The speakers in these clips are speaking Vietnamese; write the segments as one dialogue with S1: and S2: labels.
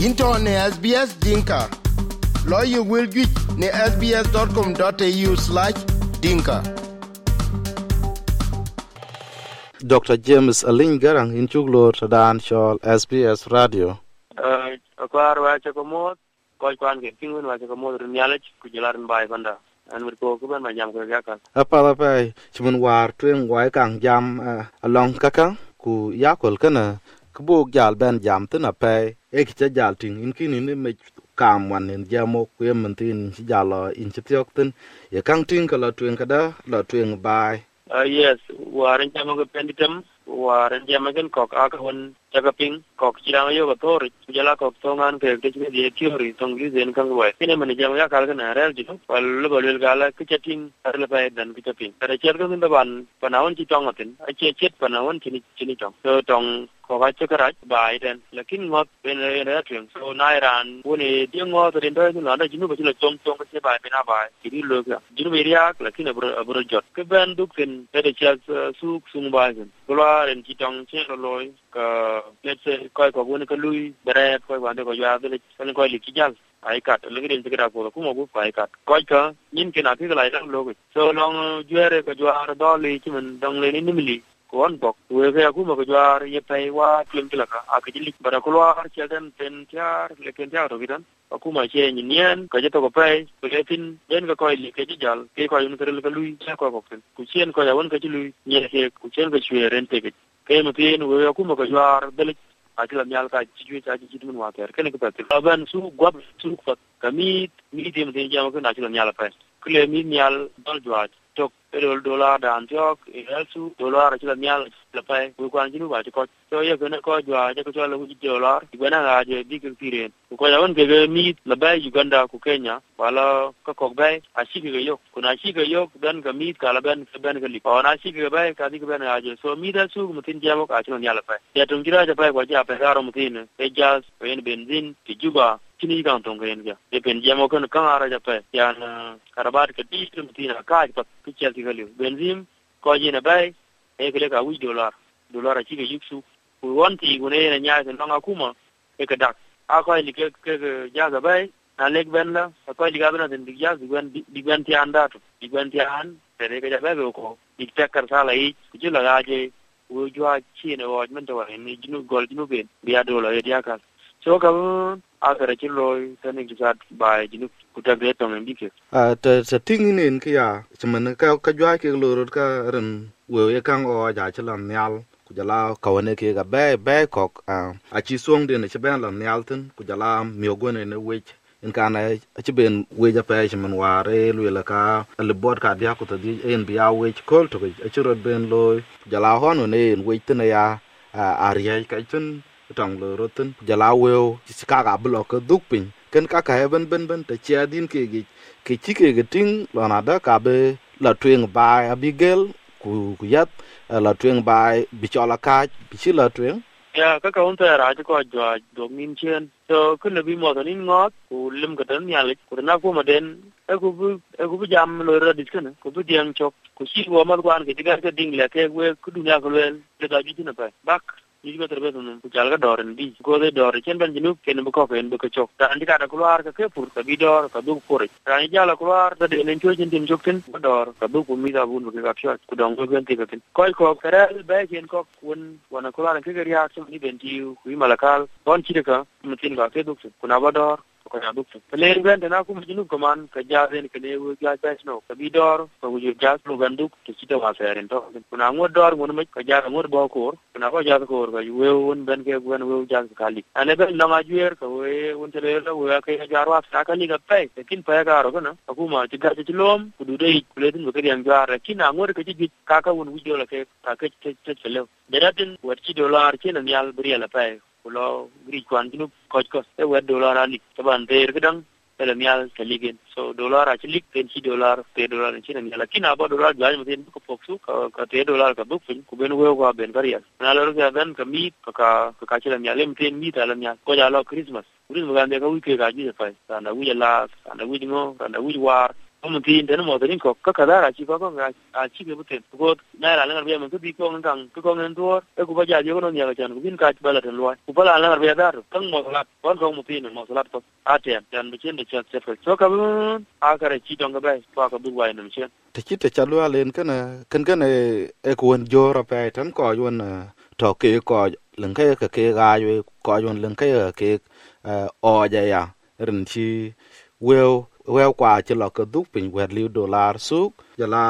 S1: into ne SBS Dinka. Lawyer will get ne sbs.com.au slash dinka.
S2: Dr. James Alin Garang in Chuglor Sudan Shawl SBS Radio.
S3: kwar wa cha ko mo ko kwan ke ping wa cha ko mo rin yalach ku jalan bai banda an wir ko ku ban ma jam ko ya ka
S2: Apala pai chimun war tuen wai kang jam uh, along kakang ku yakol kana kubuk jal ben jam tina pai eki ca jal tiŋ in kin in imec kaam wan in jamo kuyemen thin in ci jalo in ci thiok tin. Ye kaŋ tiŋ ka lo tweŋ kada lo tweŋ baai
S3: uh, ah, yes. Waren jamo ke penditem waren jamo ken kok akawen Cakeping kok cirang yo kotor, jala kok tongan ke ke cime dia kiori tong gi zen kang wai. Kene mani jam ya kal kana rel jito, palu balul gala ke chatting arle pai dan ke chatting. Kada cer ko min ban panawan ci tong atin, a ce cet panawan cini cini tong. So tong ko ka ce karaj bai den, lakin ngot ben re tring. So nai ran woni dia ngot den do no na jinu ba jilo tong tong ke bai bena bai. Kiri lo ga. Jinu be riak lakin abro abro jot. Ke ben duk ken kada cer suk sung bai ken. Kular en ci tong ce lo loy ka let's say ko ko woni ka lui bere ko wande ko ya de ko ko li ki jal ai kat le rin tigra ko ko mo bu ai kat ko ka nin ke na ki la la lo so long juere ko juar do li chi man dong le ni mi li kon bok we ga ku mo ko juar ye pai wa tim kila ka a ki li bara ko war che den ten tiar le ken tiar ro gidan aku ma che ni nien ka je to ko pai ko le tin den ka ko li ke ji jal ke ko yun tere ka lui cha ko ko ku chen ko ya won ka ji lui ni ke ku chen ka chwe ren te ke kema tin we ya kuma ka jwar belik akila mi alka chijwe cha chi tumun wa ter kene kupet aban su gwab su fat kami mi tem tin jama kun akila mi alka kle mi mi al dal jwa tok erol dola da antiok elsu dola akila mial la pa ko kwan jinu ba ko so ye ko na ko jwa je ko la hu dola ibana ga je bi ko tiren ko ya won ke mi la ba uganda ku kenya wala ka ko ba a shi ke yo ko na shi ke yo dan ga mi ka la ben ka ben ga li ko na shi ke ba ka di ga ga je so mi da su mutin jamo ka chi ya la pa ya tung jira ja pa ko ja pa ga ro mutin e jas benzin ti juba kini kan tong ken ga e pen jamo kan kan ara ja pa ya na karabat ka di mutin ka pa ki cha ti ga li benzin ko ji na bay e ke ka wi dollar. Dollar a chi ke yiksu ku won ti ku ne na nya ke nga kuma e ka dak a ko li ke ke ja ga bay na lek ben la a ko li ga ben den digya digwan digwan ti anda to digwan ti an tere ke ja ba ko dik sa sala yi ku ji la ga je wo jwa chi ne wo men to wa ni jinu gol jinu ben biya e di a ka so kabu akara ka ra kisat lo ba jinu ku ta ge to
S2: ta ta ting nin ki ya chimun ka ka jwa ke loro ka ren we ye kang o ja chilam nyal kujala kawane ke ga be be kok, a chi suong de ne che ben lam nyal tin kujala miogone miogo ne wech in kana a e ci ben weja pa ci man ware lu la ka, le bot ka dia ko to di en biya wej kol to a e ci rod ben loy jala hono ne en wej tin ya, a riya ka tin tong lo rotin jala weo ci ka ga blo ko duk pin ken ka ka ben ben ben te ci adin ke gi ke ci ke ge ting lo na da ka be la twen ba abigel ku ku yat la twen ba bi chola ka bi ci la twen
S3: ya ka ka unta ra ji ko jwa do min chen so kun bi mo to nin ngot ku lim ka tan ya le ku na ku ma den e ku bu e ku bu jam lo ra dis kana ku bu diang chok ku si wo ma kwan ke digar ka ding le ke we ku du nya ko le na pa bak ni ko terbe nun ku jal ga doren bi ko de dor chen ban jinu ken bu ko ken bu ko chok ta andi ka da kluar ka ke pur ka bi dor ka du pur. Ra ni jala kluar da de nen cho chen tim chok ba dor. Ka du ku mi da bun bu ka chok ku dong ko ben ti ka tin ko ko kare ba ken ko kun wana kluar ke ga ya so ni ben ti ku malakal. Don chi ka mutin ka ke du ku na ba dor Kan dhuftu. Pileeriwwan danaa kuma jiru kumaan ka jaafeen kilee wajjaa jaasnoo ka biidoor ka wajjir jaasnoo ganduk tisita waa seerin to. Kunaa ngod door ngun mek ka jaara ngod baa koor. Kunaa koo jaasa koor ka wew wun ben kee gwen wew jaasa kalik. Ane ben lama juyer ka wee wun teleela wee kee jaaru af saa kalik ka pay. Lakin pay ka aro kana. Akuma chigar chichiloom kudude ik kuleetin bakari yang jaara. Kina ngod ka chijit kaka wun wujjola kee ka kee chichilew. Deratin wat chidola archina niyal beriya la pay. kulo grikwan junub kochko ewe dolar lik taban ter kedang ele mial teligen so dolar achlik ten chi dolar te dolar chi na mial lakini abo dolar jaj matin ko poksu ka ka te dolar ka buk fin kuben weo ka ben kariya na lor ka ben ka mi ka ka ka chi la mial. Em ten mi ta la mial. Ko ja lo christmas christmas ga de ka wi ke ga ji fa na wi la na ngo na wi war mun tin den mo den ko ka kada ra chi ko ko a chi ke buten ko na ra la ngar mun bi ko ngang ko ngan tor e ku ba ja yo no nya ga chan ku bin ka ba la den lo ku ba la ngar be dar tang mo la kon ko mu tin mo la to a te jan bi chen de chat se so ka bun a ka re chi dong ga ba pa ka bu wai nam chen
S2: te chi te cha lua len kana kan kana e ko won jo ra pe tan ko yon to ke ko lưng cái cái cái gai với có yon lưng cái cái o ja ya rin chi will well kwa chi lo ka duk pin wer liu dollar suk ya la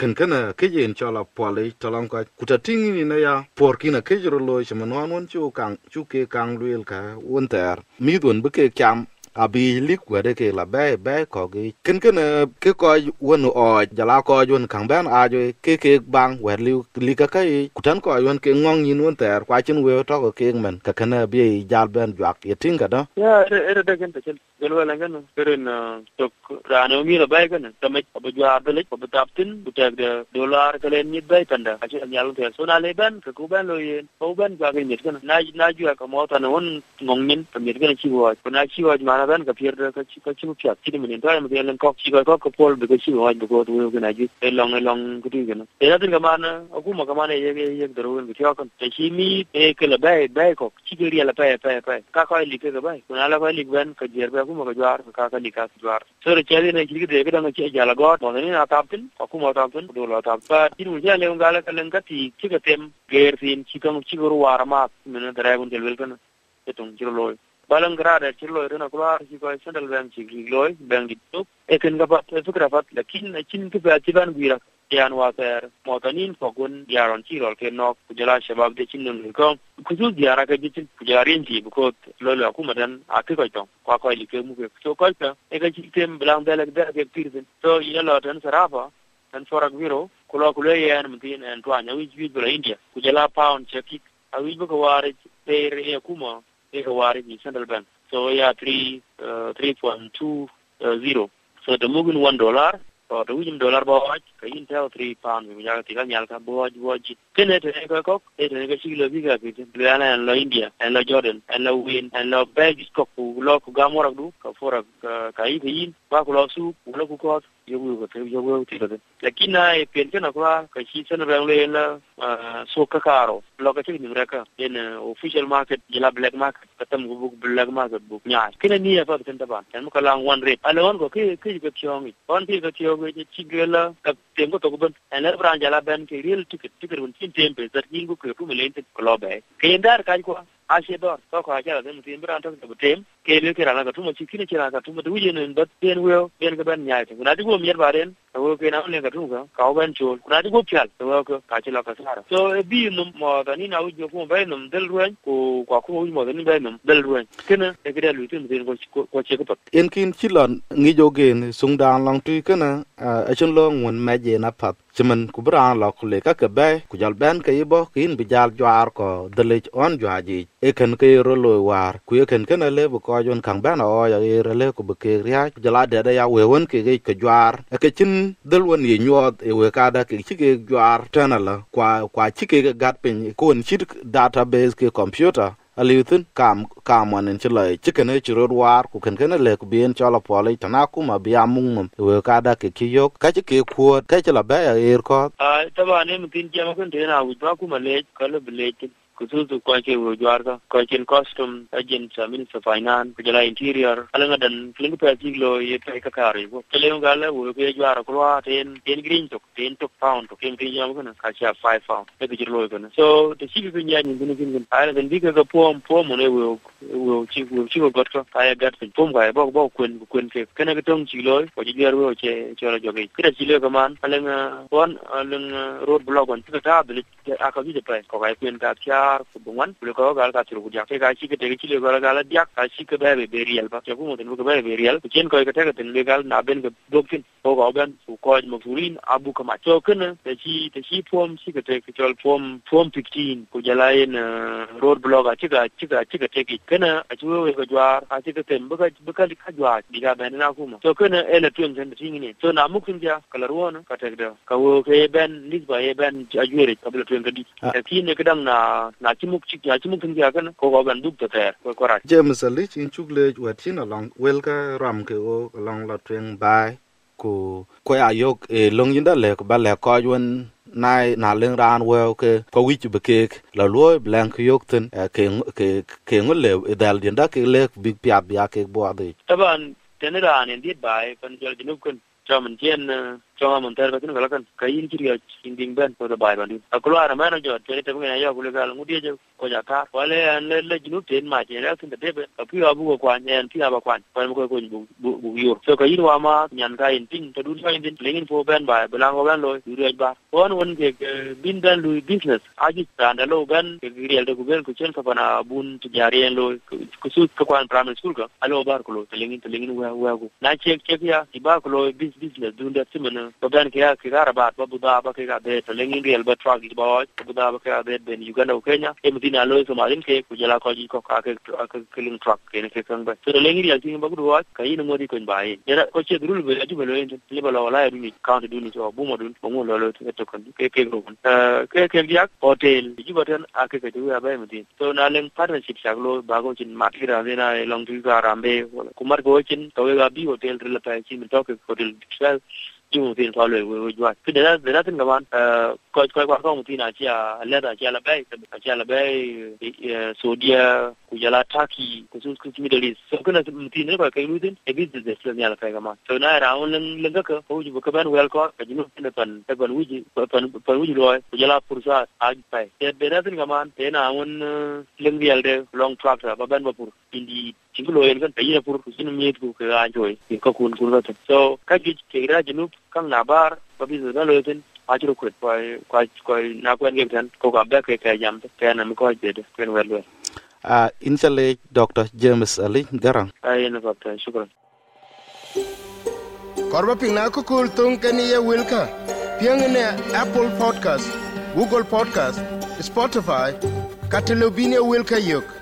S2: kan kana ke yin cho la poli to long ka kuta ting ni na ya por kina ke jro lo shi man wan chu kang chu ke kang luel ka won ter mi dun bu ke kyam abi lik wede ke la be be ko gi ken ken ke ko won o jala ko won kang ben a jo ke ke bang wer li li ka kai kutan ko won ke ngong yin won ter kwa chin we to ko ke men ka kana bi jal ben jak ye tinga da
S3: ya ere de ken chen galwala ngana garin ah, tok rano mi rabai gana tamai abaju abelai abetaptin butak da dolar kalen ni bai tanda ashi nyalun ta sona le ban ka ku ban loye ko kan. kan, ban ga gani gana na na ju ka mota na won ngongin ka mi kan eh, ci wa ko na ci wa ma na ban ka fier da ka ci ka ci ku pya ci min ta mi gelen ko ci ga ko ko pol da ci wa ko to gana ji e long e long ku ti gana e da tin ga mana? Aku ma ka mana ye ye da ro ku ta kan. Ta ci mi e ka la bai bai ko ci ga ri la bai bai bai ka ka li ka bai ko na la bai li ban ka jer bai kuma ka jwar ka ka ni ka jwar so re chali na chili de ka na che jala god mo ni na tap tin ka kuma tap tin do la tap ba tin mu jale un ka len ka ti chi ka tem ger sin chi ka mu chi war ma me na dra gun del wel kana ke tung chi loy balang grada chi loy rena kula chi ko central bank chi loy bank dit to e ken ga ba to ka fat lakin chin ka ba ti ban guira Diyan wafer motanin fogun diyaron tirol ke nok kujala shabab de chinnun hulkong kuju diyara ke jitin kujala rinji bukot lolo akumadan akikoitong kwa so koita eka jitem belek belek pirzen so yelo tan sarafa tan viro india pound kuma central bank so ya 3 uh, 3.20 so the moving 1 dollar to towinjim dolar bo hoc kayin tew three pound mi jaka tika nyal ka bo hoc bo hoc kene tene ko kok e tene ka siglo bi kiti blana en lo india en lo jordan en lo win en lo belgis kok ku lo ku gamorak du ka forak ka yi kayin ba ku lo su ku lo ku kot yogu ko te yogu ti to lakin na e pen kana kwa ka shi sana bang le la so ka karo lo ka ti mi raka en official market jila black market katam ku black market buk nya kene ni ya fa tan taban tan ko lang one rate ala on ko ki ki ko tiong on ki ko tiong ka kyongi ke chigela ka tem to ben en le bran jala ben ke real ticket ticket won tin tempe zar yin ke ko melen te ko ke ndar kan ko ashe dor to ko ajala den tin bran to to tem ke le ke rana ka tumo chikine kira ka tumo du nen bat ben weo ben ka ben nyaay kuna di go mier baren ko ke na ne ka tumo ka ka ben chol. Kuna di go kyal to ko ka chi la ka sara. So e bi no mo da ni na u jo ko ben no del ruan ko ko ko mo da ni ben no del ruan kena e ke lu tin ko ko che ko
S2: en kin chilon ngi jogen sung dan long tu kana a chun lo ŋun mɛc yen apath cimin ku bi raan lɔ ku le ka ke bɛi ku jal bɛn ke ibo kin bi jal jwaar on jwa ji. E ken ke ro lo war. Ku e ken ken ale bi kɔc wen kaŋ bɛn aɔɔc ye rele ku bi ke ria. Jal de da ya we won wen keekeic ke e ke chin dhil won ye nyuɔɔth e we ka da ke chi ci keek jwaar tɛn kwa kwa chi ke ga piny ku wen chi database ke computer. Aliutin kam kam wanin ci loy ci kene ci rod war ku ken kene le ku bien cho la pole tana ku ma biya mung mum. We ka da ke ki yok, ka ci ke kuot ka ci la ba ya er ko
S3: a, taba ne mutin jama kun de na wuj ba ku ma le ka le bele kututu kwa ke wo jwarka kwa chen custom agent uh, minister finance kujala interior alanga dan kling pa tiglo ye pe ka kare go tele ngala wo ke jwara ten ten green tok ten tok pound to ken tin jam kana ka cha 5 pound ke ke lo kana so the chi ke nya ni bin bin ala dan bi ka ga pom pom ne wo wo chi wo chi got ka ka gat pin. Pom ka bo bo kwen kwen ke. Kana ke tong chi lo ko ji yer wo che che la joge kira chi ka man alanga one alanga road block on ta ta aka bi de pa ko ka kwen ka ku bungan ku ko gal ka turu ke ga chi ke te chi le gal gal dia ka chi ke be be riel ba ke ku mo ten ku be be riel ku chen ko ke te ke ten le gal na ben ke dokin ko ga ben ku ko mo furin abu ka ma cho ken te chi te chi pom chi ke te ke chol pom pom 15 ku jala en road block a chi ga chi ga chi ke te ki ken a chu we ko jwar a chi ke tem ba ka ba ka ka jwa di ga ben na ku mo so ken e le tuen ten ti ni. So na mu kin ja kala ruona ka te da ka wo ke ben lis ba ye ben a jure ka bla tuen ka di ki ne ke dang na na chi muk chik ya ci muk ngi kan ko ko ban duk ta ter ko ko rat
S2: james ali chin chuk le wa thin along wel ka ram ke o along la tweng bai ku ko ya yok e long yinda le ko ba le ko yun nai na leng ran we ke ko wich be ke la lo blank yok ten ke ke ke ngole dal yinda ke le big pia bia ke bo ade
S3: taban tenera ne dit bai pan jol junub kun chaman jen chonga mon ter batin kala kan kayin kiri in ding ben ko da bai ban akulu ara mana jo tere te ngena yo kule kala ngudi je. Ko ka wale an le le jinu ten ma je ra tin de be api abu ko kwan en pi aba kwan ko ko ko bu yo. So kayin wa ma nyan ka in ting to dun kayin lengin fo ben bai belang ko ben lo du re ba won won ke bin dan lu business. Aji da lo ben ke real ku guben ku chen ka bana bun tu jari en lo ku su ko kwan primary school ka alo bar ko lo lengin lengin wa wa ko na chek chek ya iba ko lo business dun da simana baban ke ke gara ba ba buda ba ke ga de to lengin real ba truck ba buda ba ke ga de ben Uganda o Kenya e mtina lo so malin ke ku jala ko ji ko ka ke ke killing truck ke ne ke kan ba to lengin real tin ba budu wa kai no modi ko ba e era ko che dul be aju be lo yin le ba la ya ni count du ni so bu mo dun mo mo lo lo to kan ke ke ro ke ke ya hotel ji ba tan a ke ke du ya ba mtin so na leng partnership sa lo ba go chin ma ti de na long tu ga rambe kumar go chin to ga bi hotel re pa chin to ke hotel chung tin thọ lệ với với cái đấy là đấy là tin các bạn coi coi qua không tin là chia lẽ là chia là bé chia là bé Saudi kujala Turkey kusus kus Middle East. So kana tin ne ba kai lutin e bi de de ne ala kai kama so na ra on leng leng ka ko ju ka ban wel ko ka jinu ne pan ta ban wuji pan pan wuji lo kujala pursa ag pai e be na tin kama te na on leng dial de long track ba ban ba pur indi chingulo yen kan tayi pur sinu miet ku ka joy ko kun kun ka so ka ji ke ra jinu kan na bar ba bi da lo tin achiro kwet kwa kwa kwa na kwen ge tan ko ka be ke ke jam ke na mi ko je de kwen wel wel
S2: uh, inchale dr james ali garang
S3: ay na fata shukran
S1: korba ping na ko kul tung ke ni ye wilka piang ne apple podcast google podcast spotify katelobine wilka yok